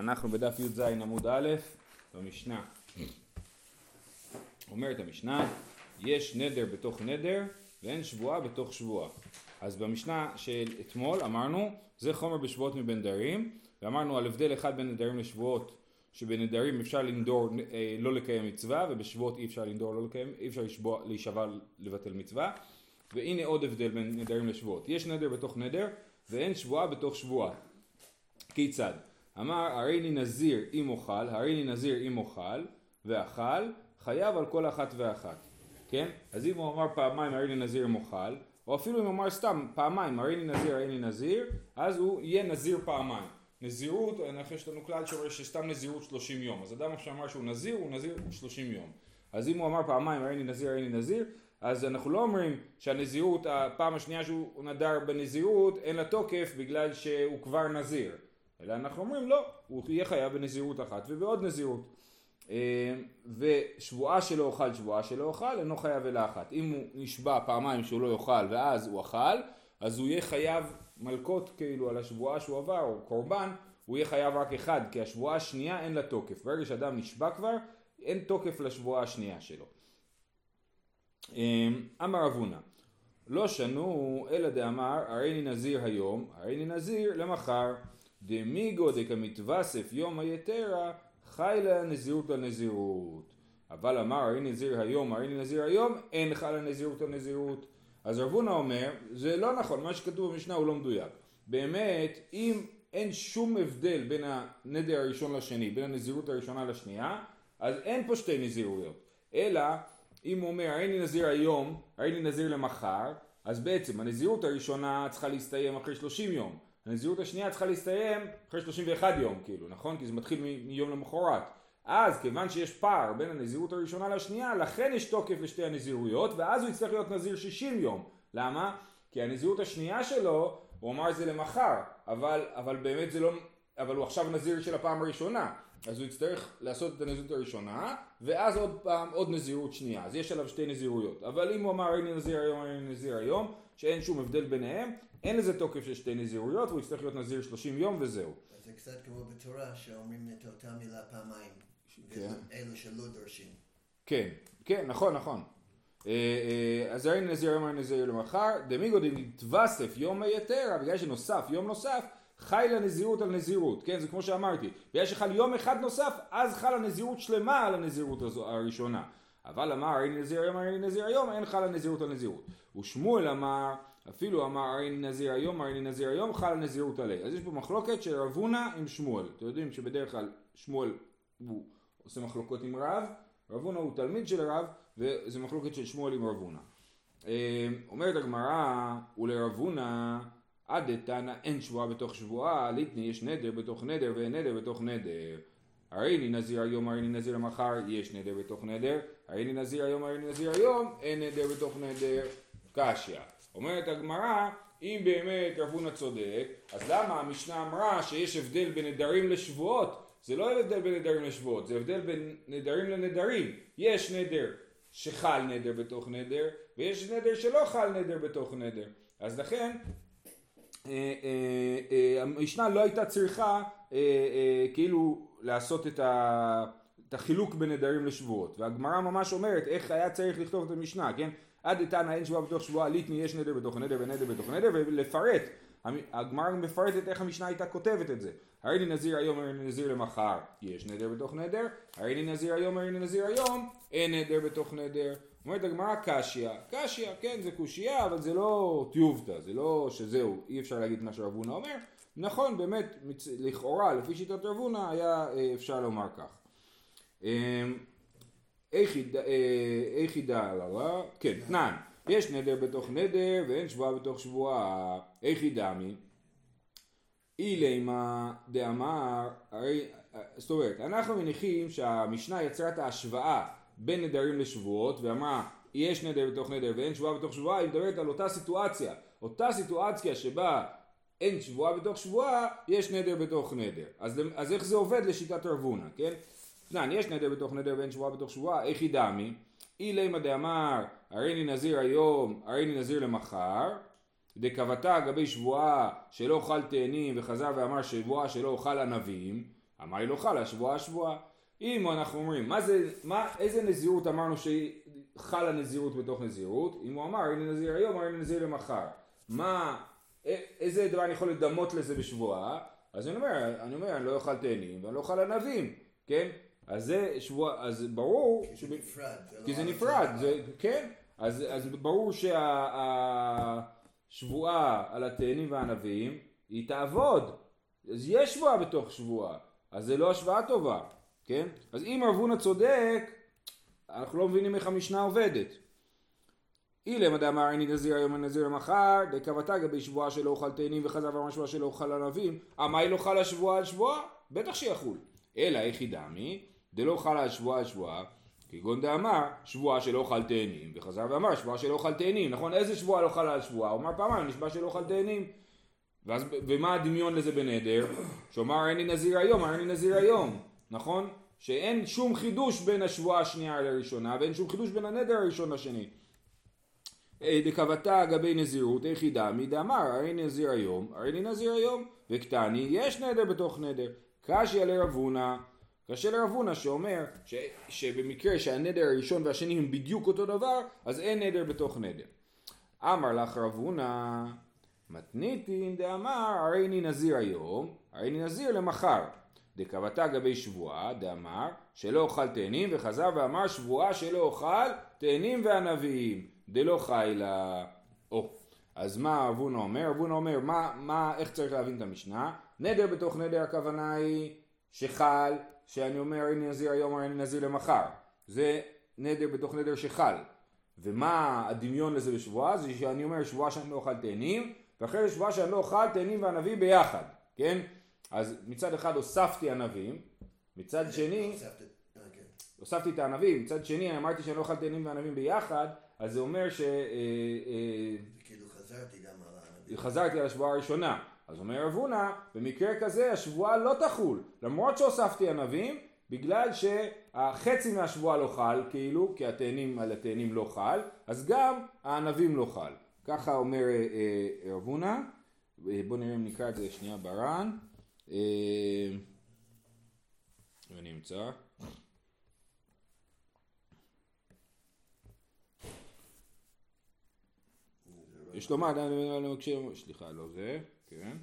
אנחנו בדף י"ז עמוד א', במשנה. אומרת המשנה, יש נדר בתוך נדר ואין שבועה בתוך שבועה. אז במשנה של אתמול אמרנו, זה חומר בשבועות מבין דרים, ואמרנו על הבדל אחד בין נדרים לשבועות, שבנדרים אפשר לנדור אה, לא לקיים מצווה, ובשבועות אי אפשר לנדור לא לקיים, אי אפשר לשבוע, להישבע לבטל מצווה. והנה עוד הבדל בין נדרים לשבועות. יש נדר בתוך נדר ואין שבועה בתוך שבועה. כיצד? אמר הריני נזיר אם אוכל, הריני נזיר אם אוכל, ואכל, חייב על כל אחת ואחת. כן? אז אם הוא אמר פעמיים הריני נזיר אם אוכל, או אפילו אם הוא אמר סתם פעמיים הריני נזיר הריני נזיר, אז הוא יהיה נזיר פעמיים. נזירות, יש לנו כלל שאומר שסתם נזירות 30 יום. אז אדם שאמר שהוא נזיר, הוא נזיר 30 יום. אז אם הוא אמר פעמיים הריני נזיר הריני נזיר, אז אנחנו לא אומרים שהנזירות, הפעם השנייה שהוא נדר בנזירות, אין לה תוקף בגלל שהוא כבר נזיר. אלא אנחנו אומרים לא, הוא יהיה חייב בנזירות אחת ובעוד נזירות. אה, ושבועה שלא אוכל, שבועה שלא אוכל, אינו חייב אלא אחת. אם הוא נשבע פעמיים שהוא לא יאכל ואז הוא אכל, אז הוא יהיה חייב מלקות כאילו על השבועה שהוא עבר, או קורבן, הוא יהיה חייב רק אחד, כי השבועה השנייה אין לה תוקף. ברגע שאדם נשבע כבר, אין תוקף לשבועה השנייה שלו. אה, אמר אבונה, לא שנו אלא דאמר הריני נזיר היום, הריני נזיר למחר. דמיגו דקמתווסף יום היתרה חי נזירות על. אבל אמר הרי נזיר היום, הרי נזיר היום, אין חלה נזירות על נזירות. אז רבונה אומר, זה לא נכון, מה שכתוב במשנה הוא לא מדויק. באמת, אם אין שום הבדל בין הנדר הראשון לשני, בין הנזירות הראשונה לשנייה, אז אין פה שתי נזירויות. אלא, אם הוא אומר, הרי נזיר היום, הרי נזיר למחר, אז בעצם הנזירות הראשונה צריכה להסתיים אחרי 30 יום. הנזירות השנייה צריכה להסתיים אחרי 31 יום, כאילו, נכון? כי זה מתחיל מיום למחרת. אז כיוון שיש פער בין הנזירות הראשונה לשנייה, לכן יש תוקף לשתי הנזירויות, ואז הוא יצטרך להיות נזיר 60 יום. למה? כי הנזירות השנייה שלו, הוא אמר את זה למחר, אבל, אבל באמת זה לא, אבל הוא עכשיו נזיר של הפעם הראשונה. אז הוא יצטרך לעשות את הנזירות הראשונה, ואז עוד פעם עוד נזירות שנייה. אז יש עליו שתי נזירויות. אבל אם הוא אמר הנה נזיר היום, הנה נזיר היום, שאין שום הבדל ביניהם, אין לזה תוקף של שתי נזירויות, והוא יצטרך להיות נזיר 30 יום וזהו. זה קצת כמו בתורה, שאומרים את אותה מילה פעמיים. כן. אלו שלא דורשים. כן, כן, נכון, נכון. אה, אה, אז הרי נזיר יום נזיר למחר, דמיגו דמתווסף יום היתרה, בגלל שנוסף יום נוסף, חי לנזירות על נזירות, כן, זה כמו שאמרתי, בגלל שחל יום אחד נוסף, אז חלה נזירות שלמה על הנזירות הראשונה. אבל אמר הרי נזיר היום הרי נזיר היום, אין חלה נזירות על נזירות. ושמואל אמר אפילו אמר הרי נזיר היום, הרי נזיר היום, חל נזירות עלי. אז יש פה מחלוקת של רב הונא עם שמואל. אתם יודעים שבדרך כלל שמואל הוא עושה מחלוקות עם רב, רב הונא הוא תלמיד של רב, וזה מחלוקת של שמואל עם רב הונא. אה, אומרת הגמרא, ולרב הונא עד דתנא אין שבועה בתוך שבועה, ליטני יש נדר בתוך נדר ואין נדר בתוך נדר. הרי לי נזיר היום, הרי לי נזיר מחר, יש נדר בתוך נדר, הרי לי נזיר היום, הרי לי נזיר היום, אין נדר בתוך נדר, קשיא. אומרת הגמרא, אם באמת רב הונא צודק, אז למה המשנה אמרה שיש הבדל בין נדרים לשבועות? זה לא הבדל בין נדרים לשבועות, זה הבדל בין נדרים לנדרים. יש נדר שחל נדר בתוך נדר, ויש נדר שלא חל נדר בתוך נדר. אז לכן, אה, אה, אה, המשנה לא הייתה צריכה כאילו לעשות את ה... את החילוק בין נדרים לשבועות, והגמרא ממש אומרת איך היה צריך לכתוב את המשנה, כן? עד דתנא אין שבועה בתוך שבועה ליטני יש נדר בתוך נדר ונדר בתוך נדר ולפרט. הגמרא מפרטת איך המשנה הייתה כותבת את זה. הרי לי נזיר היום הרי לי נזיר למחר. יש נדר בתוך נדר. הרי לי נזיר היום הרי לי נזיר היום. אין נדר בתוך נדר. אומרת הגמרא קשיא. קשיא כן זה קושייה אבל זה לא טיובטה זה לא שזהו אי אפשר להגיד מה שרב הונא אומר. נכון באמת לכאורה לפי שיטת רב היה אה, אפשר לומר כך אמ, איך ידע, כן, תנן, יש נדר בתוך נדר ואין שבועה בתוך שבועה, איך ידע מי? אילימה דאמר, הרי, זאת אומרת, אנחנו מניחים שהמשנה יצרה את ההשוואה בין נדרים לשבועות ואמרה יש נדר בתוך נדר ואין שבועה בתוך שבועה, היא מדברת על אותה סיטואציה, אותה סיטואציה שבה אין שבועה בתוך שבועה, יש נדר בתוך נדר. אז, אז איך זה עובד לשיטת רבונה, כן? תנן, יש נדר בתוך נדר ואין שבועה בתוך שבועה, איך ידמי? אילימה דאמר, הריני נזיר היום, הריני נזיר למחר, דקבתה אגבי שבועה שלא אוכל תאנים וחזר ואמר שבועה שלא אוכל ענבים, אמר לי לא חלה שבועה שבועה. אם אנחנו אומרים, מה זה, מה, איזה נזירות אמרנו שחלה נזירות בתוך נזירות? אם הוא אמר, הנה נזיר היום, הנה נזיר למחר. מה, איזה דבר אני יכול לדמות לזה בשבועה? אז אני אומר, אני אומר, אני לא אוכל תאנים ואני לא אוכל ענבים, כן? אז זה שבוע, אז ברור, כי זה נפרד. כי לא זה על נפרד, זה, כן, אז, אז ברור שהשבועה על התאנים והענבים היא תעבוד, אז יש שבועה בתוך שבועה, אז זה לא השוואה טובה, כן? אז אם רב הונא צודק, אנחנו לא מבינים איך המשנה עובדת. אילם דאמר איני נזיר היום ונזיר למחר, דקבתה גבי שבועה שלא אוכל תאנים וחזר ואמר שבועה שלא אוכל ענבים, אמי לא חלה שבועה על שבועה? בטח שיחול. אלא איך ידעמי, דלא חלה על שבועה על שבועה, כגון דאמר שבועה שלא אוכל תאנים, וחזר ואמר שבועה שלא אוכל תאנים, נכון? איזה שבועה לא חלה על שבועה? הוא אמר פעמיים נשבע שלא אוכל תאנים. ואז, ומה הדמיון לזה בנדר? שאומר איני נזיר היום, איני נזיר היום, נכון? שאין שום חידוש בין השבועה השנייה לראשונה ואין שום חידוש בין הנדר הראשון לשני. אה, דקבתה גבי נזירות היחידה מי דאמר הרי נזיר היום הרי לי נזיר היום וקטני יש נדר בתוך נדר קשיא לרב הונא קשה לרב הונא שאומר ש, שבמקרה שהנדר הראשון והשני הם בדיוק אותו דבר אז אין נדר בתוך נדר אמר לך רב הונא מתניתין דאמר הרי אני נזיר היום הרי אני נזיר למחר דקבתה גבי שבועה דאמר שלא אוכל תאנים וחזר ואמר שבועה שלא אוכל תאנים וענבים דלא חי לה או אז מה אבונה אומר? אבונה אומר מה, מה, איך צריך להבין את המשנה? נדר בתוך נדר הכוונה היא שחל שאני אומר אני נזיר היום או אני נזיר למחר זה נדר בתוך נדר שחל ומה הדמיון לזה בשבועה? זה שאני אומר שבועה שאני לא אוכל תאנים ואחרי זה שבועה שאני לא אוכל תאנים וענבים ביחד כן? אז מצד אחד הוספתי ענבים מצד שני הוספת- אה, כן. הוספתי את הענבים, מצד שני אמרתי שאני לא אוכל תאנים וענבים ביחד, אז זה אומר שחזרתי כאילו חזרתי גם על הענבים. על השבועה הראשונה. אז אומר רב הונא, במקרה כזה השבועה לא תחול, למרות שהוספתי ענבים, בגלל שהחצי מהשבועה לא חל, כאילו, כי התאנים על התאנים לא חל, אז גם הענבים לא חל. ככה אומר אה, אה, רב הונא, אה, בואו נראה אם נקרא את זה שנייה ברן. אה, אני אמצא. יש לומר, מקשיב, סליחה, לא זה, כן.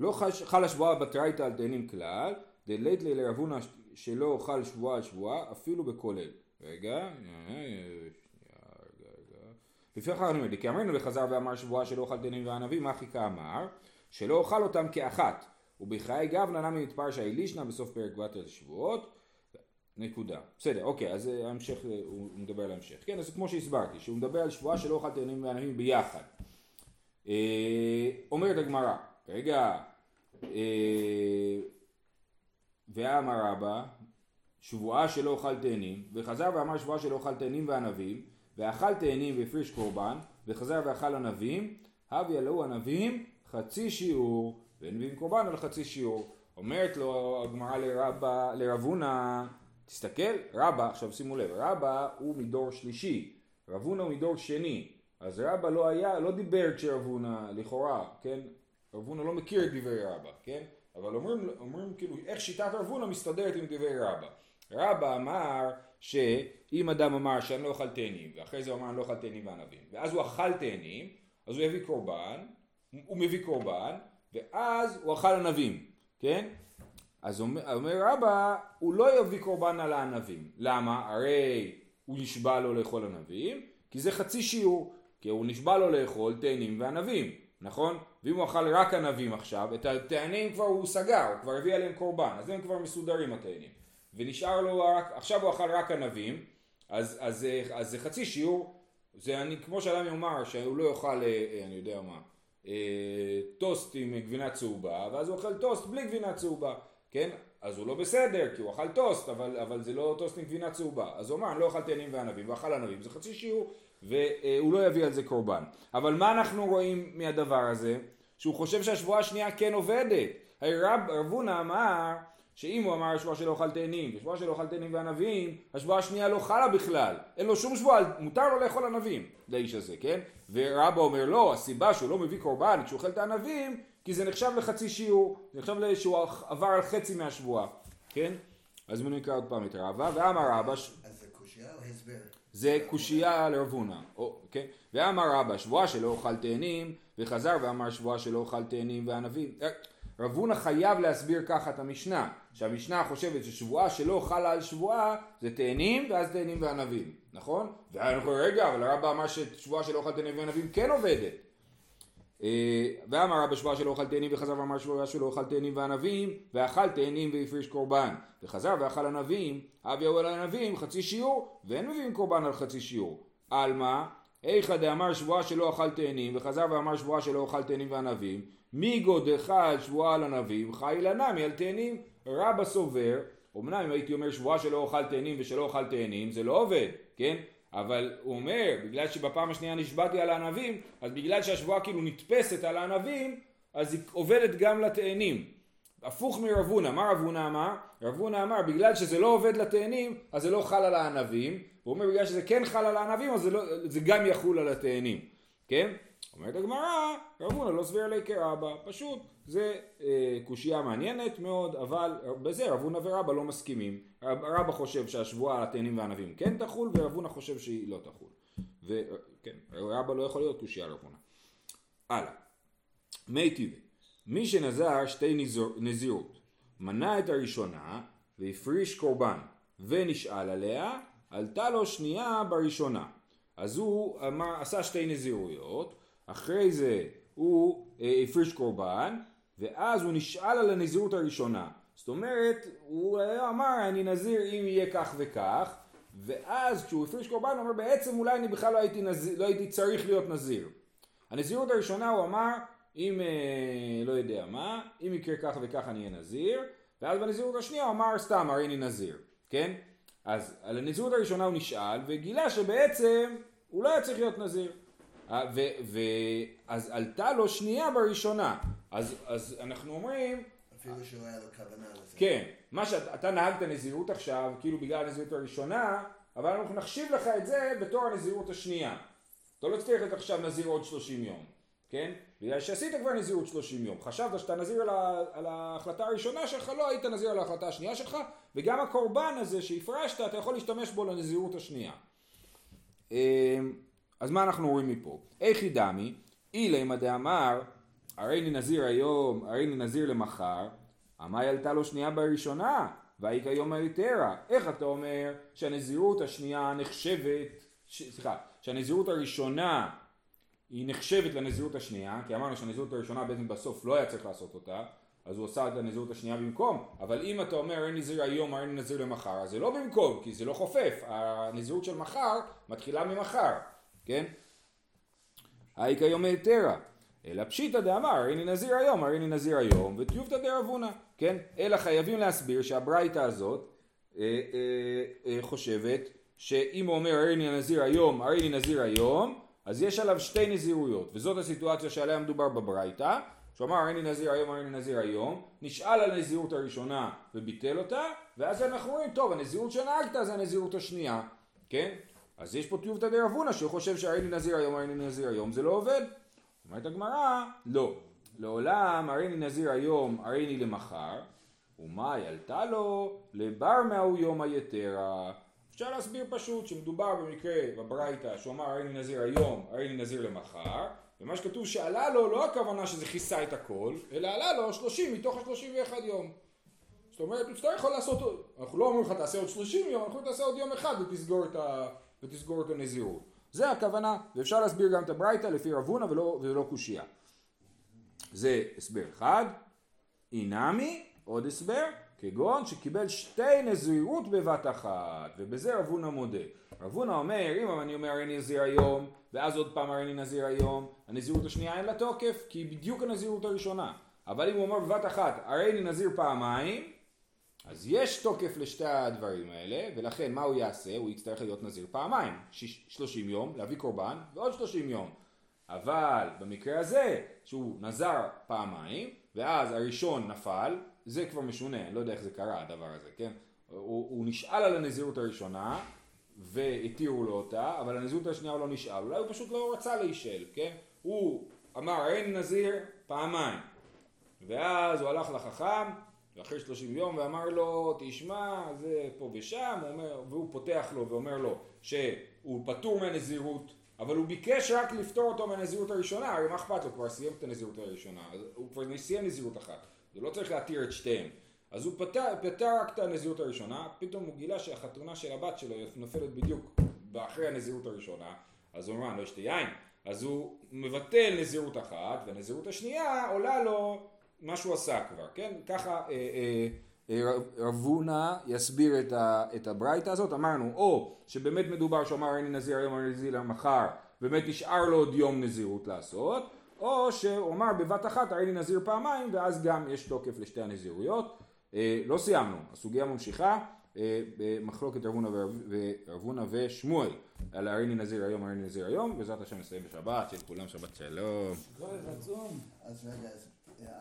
לא חש- חלה שבועה בתרייתא על דיינים כלל, דלית לי לרבונה שלא אוכל שבועה על שבועה, אפילו בכולל. רגע, אה, שנייה, רגע, רגע. לפיכך אני אומר, כי אמרנו וחזר ואמר שבועה שלא אוכל דיינים וענבים, מה חיכה אמר? שלא אוכל אותם כאחת. ובחיי גבנה נמי נתפרשה אלישנה בסוף פרק בת השבועות. נקודה. בסדר, אוקיי, אז אה, ההמשך, אה, הוא מדבר על ההמשך. כן, אז כמו שהסברתי, שהוא מדבר על שבועה שלא אוכל תאנים וענבים ביחד. אה, אומרת הגמרא, רגע, אה, ואמר רבא, שבועה שלא אוכל תאנים, וחזר ואמר שבועה שלא אוכל תאנים וענבים, ואכל תאנים והפריש קורבן, וחזר ואכל ענבים, הביא עלו ענבים חצי שיעור, ואין מביאים קורבן על חצי שיעור. אומרת לו הגמרא לרבא, לרב הונא, תסתכל, רבא, עכשיו שימו לב, רבא הוא מדור שלישי, רב הונא הוא מדור שני, אז רבא לא היה, לא דיבר כשרב הונא, לכאורה, כן? רב הונא לא מכיר את דברי רבא, כן? אבל אומרים, אומרים כאילו איך שיטת רב הונא מסתדרת עם דברי רבא. רבא אמר שאם אדם אמר שאני לא אוכל תאנים, ואחרי זה הוא אמר אני לא אוכל תאנים וענבים, ואז הוא אכל תאנים, אז הוא יביא קורבן, הוא מביא קורבן, ואז הוא אכל ענבים, כן? אז אומר, אומר רבא, הוא לא יביא קורבן על הענבים. למה? הרי הוא נשבע לו לאכול ענבים, כי זה חצי שיעור. כי הוא נשבע לו לאכול תאנים וענבים, נכון? ואם הוא אכל רק ענבים עכשיו, את התאנים כבר הוא סגר, הוא כבר הביא עליהם קורבן, אז הם כבר מסודרים התאנים. ונשאר לו רק, עכשיו הוא אכל רק ענבים, אז, אז, אז, אז זה חצי שיעור, זה אני, כמו שאדם יאמר שהוא לא יאכל, אה, אני יודע מה, אה, טוסט עם גבינה צהובה, ואז הוא אוכל טוסט בלי גבינה צהובה, כן? אז הוא לא בסדר, כי הוא אכל טוסט, אבל, אבל זה לא טוסט עם גבינה צהובה. אז הוא אמר, אני לא אכל תאנים וענבים, ואכל ענבים, זה חצי שיעור, והוא לא יביא על זה קורבן. אבל מה אנחנו רואים מהדבר הזה? שהוא חושב שהשבועה השנייה כן עובדת. הרי רב, הונא אמר, שאם הוא אמר שבועה שלא אוכל תאנים, ושבועה שלא אוכל תאנים וענבים, השבועה השנייה לא חלה בכלל. אין לו שום שבועה, מותר לו לאכול ענבים, לאיש הזה, כן? ורבא אומר לא, הסיבה שהוא לא מביא קורבן כשהוא אוכל את הענבים, כי זה נחשב לחצי שיעור, זה נחשב שהוא עבר על חצי מהשבועה, כן? אז בואו נקרא עוד פעם את רבא, ואמר רבא... אז זה קושייה או הסבר? זה קושייה לרב הונא, כן? ואמר רבא שבועה שלא אוכל תאנים, וחזר ואמר שבועה שלא אוכל תאנים וענבים. אה, רב הונא חייב להסביר ככה את המשנה, שהמשנה חושבת ששבועה שלא חלה על שבועה זה תאנים ואז תאנים וענבים, נכון? ואנחנו רגע, אבל הרבא אמר ששבועה שלא אוכל תאנים וענבים כן עובדת. אה, ואמר רבא שבועה שלא אוכל תאנים וחזר ואמר שבועה שלא אוכל תאנים וענבים ואכל תאנים והפריש קורבן. וחזר ואכל ענבים אבי אוהל ענבים חצי שיעור ואין מביאים קורבן על חצי שיעור. עלמא איכא דאמר שבועה שלא אכל תאנים וחזר ואמר שבועה שלא אכל תאנים וענבים. מי גודך על שבועה על ענבים חי לנמי על תאנים. רבא סובר אמנם אם הייתי אומר שבועה שלא אוכל תאנים ושלא אוכל תאנים זה לא עובד כן אבל הוא אומר, בגלל שבפעם השנייה נשבעתי על הענבים, אז בגלל שהשבועה כאילו נתפסת על הענבים, אז היא עובדת גם לתאנים. הפוך מרבונה, מה רבונה אמר? רבונה אמר, בגלל שזה לא עובד לתאנים, אז זה לא חל על הענבים. הוא אומר, בגלל שזה כן חל על הענבים, אז זה, לא, זה גם יחול על התאנים. כן? אומרת הגמרא, רבונה לא סביר עלי כרבא, פשוט זה אה, קושייה מעניינת מאוד, אבל בזה רבונה ורבא לא מסכימים. רבא חושב שהשבועה על התאנים והענבים כן תחול, ורבונה חושב שהיא לא תחול. וכן, רבא לא יכול להיות קושייה רבונה. הלאה. מי טבעי, מי שנזר שתי נזיר, נזירות, מנה את הראשונה והפריש קורבן ונשאל עליה, עלתה לו שנייה בראשונה. אז הוא אמר, עשה שתי נזירויות, אחרי זה הוא אה, הפריש קורבן, ואז הוא נשאל על הנזירות הראשונה. זאת אומרת, הוא אמר אני נזיר אם יהיה כך וכך, ואז כשהוא הפריש קורבן הוא אומר בעצם אולי אני בכלל לא הייתי, נזיר, לא הייתי צריך להיות נזיר. הנזירות הראשונה הוא אמר אם אה, לא יודע מה, אם יקרה כך וכך אני אהיה נזיר, ואז בנזירות השנייה הוא אמר סתם הרי אני נזיר, כן? אז על הנזירות הראשונה הוא נשאל וגילה שבעצם הוא לא היה צריך להיות נזיר. אה, ואז עלתה לו שנייה בראשונה. אז, אז אנחנו אומרים... אפילו שלא היה לו כוונה לזה. כן, מה שאתה נהגת נזירות עכשיו, כאילו בגלל הנזירות הראשונה, אבל אנחנו נחשיב לך את זה בתור הנזירות השנייה. אתה לא צריך להיות עכשיו נזיר עוד 30 יום, כן? בגלל שעשית כבר נזירות 30 יום. חשבת שאתה נזיר על, ה, על ההחלטה הראשונה שלך, לא היית נזיר על ההחלטה השנייה שלך, וגם הקורבן הזה שהפרשת, אתה יכול להשתמש בו לנזירות השנייה. אז מה אנחנו רואים מפה? איך ידמי, אילמה דאמר, הרי אני נזיר היום, הרי אני נזיר למחר, עמאי עלתה לו שנייה בראשונה, והיא כיום היתרה. איך אתה אומר שהנזירות השנייה נחשבת, סליחה, שהנזירות הראשונה היא נחשבת לנזירות השנייה, כי אמרנו שהנזירות הראשונה בעצם בסוף לא היה צריך לעשות אותה, אז הוא עשה את הנזירות השנייה במקום, אבל אם אתה אומר אין נזיר היום, אין נזיר למחר, אז זה לא במקום, כי זה לא חופף, הנזירות של מחר מתחילה ממחר, כן? האי כיום היתרה. אלא פשיטא דאמר, הריני נזיר היום, הריני נזיר היום, וטיובתא דרבונה, כן? אלא חייבים להסביר שהברייתא הזאת אה, אה, אה, חושבת שאם הוא אומר הריני נזיר היום, הריני נזיר היום, אז יש עליו שתי נזירויות, וזאת הסיטואציה שעליה מדובר בברייתא, שהוא אמר הריני נזיר היום, הריני נזיר היום, נשאל על הנזירות הראשונה וביטל אותה, ואז אנחנו רואים, טוב, הנזירות שנהגת זה הנזירות השנייה, כן? אז יש פה טיובתא דרבונה שהוא חושב שהריני נזיר היום, הריני נזיר היום, זה לא עובד. אומרת הגמרא, לא. לעולם הריני נזיר היום, הריני למחר, ומה ילתה לו? לבר מהו יום היתרה. אפשר להסביר פשוט שמדובר במקרה בברייתא שהוא אמר הריני נזיר היום, הריני נזיר למחר, ומה שכתוב שעלה לו לא הכוונה שזה כיסה את הכל, אלא עלה לו 30 מתוך ה-31 יום. זאת אומרת, הוא יצטרך לעשות, אנחנו לא אומרים לך תעשה עוד 30 יום, אנחנו תעשה עוד יום אחד ותסגור את, ה, ותסגור את הנזירות. זה הכוונה, ואפשר להסביר גם את הברייתא לפי רב הונא ולא, ולא קושייה. זה הסבר אחד. אינמי, עוד הסבר, כגון שקיבל שתי נזירות בבת אחת, ובזה רב הונא מודה. רב הונא אומר, אם אני אומר הריני נזיר היום, ואז עוד פעם הריני נזיר היום, הנזירות השנייה אין לה תוקף, כי היא בדיוק הנזירות הראשונה. אבל אם הוא אומר בבת אחת, הריני נזיר פעמיים, אז יש תוקף לשתי הדברים האלה, ולכן מה הוא יעשה? הוא יצטרך להיות נזיר פעמיים, 30 יום, להביא קורבן, ועוד 30 יום. אבל במקרה הזה, שהוא נזר פעמיים, ואז הראשון נפל, זה כבר משונה, אני לא יודע איך זה קרה הדבר הזה, כן? הוא, הוא נשאל על הנזירות הראשונה, והתירו לו אותה, אבל הנזירות השנייה הוא לא נשאל, אולי הוא פשוט לא רצה להישאל, כן? הוא אמר אין נזיר פעמיים, ואז הוא הלך לחכם, ואחרי 30 יום, ואמר לו, תשמע, זה פה ושם, אומר, והוא פותח לו ואומר לו שהוא פטור מהנזירות, אבל הוא ביקש רק לפטור אותו מהנזירות הראשונה, הרי מה אכפת לו, כבר סיים את הנזירות הראשונה, הוא כבר סיים נזירות אחת, הוא לא צריך להתיר את שתיהן. אז הוא פתר, פתר רק את הנזירות הראשונה, פתאום הוא גילה שהחתונה של הבת שלו נופלת בדיוק אחרי הנזירות הראשונה, אז הוא אומר, לא אשתה יין, אז הוא מבטל נזירות אחת, והנזירות השנייה עולה לו מה שהוא עשה כבר, כן? ככה אה, אה, אה, רב הונא יסביר את, את הברייתא הזאת, אמרנו או שבאמת מדובר שאמר אין נזיר היום אין נזיר מחר, באמת נשאר לו עוד יום נזירות לעשות, או שהוא אמר בבת אחת הרי נזיר פעמיים ואז גם יש תוקף לשתי הנזירויות. לא סיימנו, הסוגיה ממשיכה במחלוקת רב הונא ושמואל על הריני נזיר היום הריני נזיר היום בעזרת השם נסיים בשבת, שיהיה לכולם שבת שלום.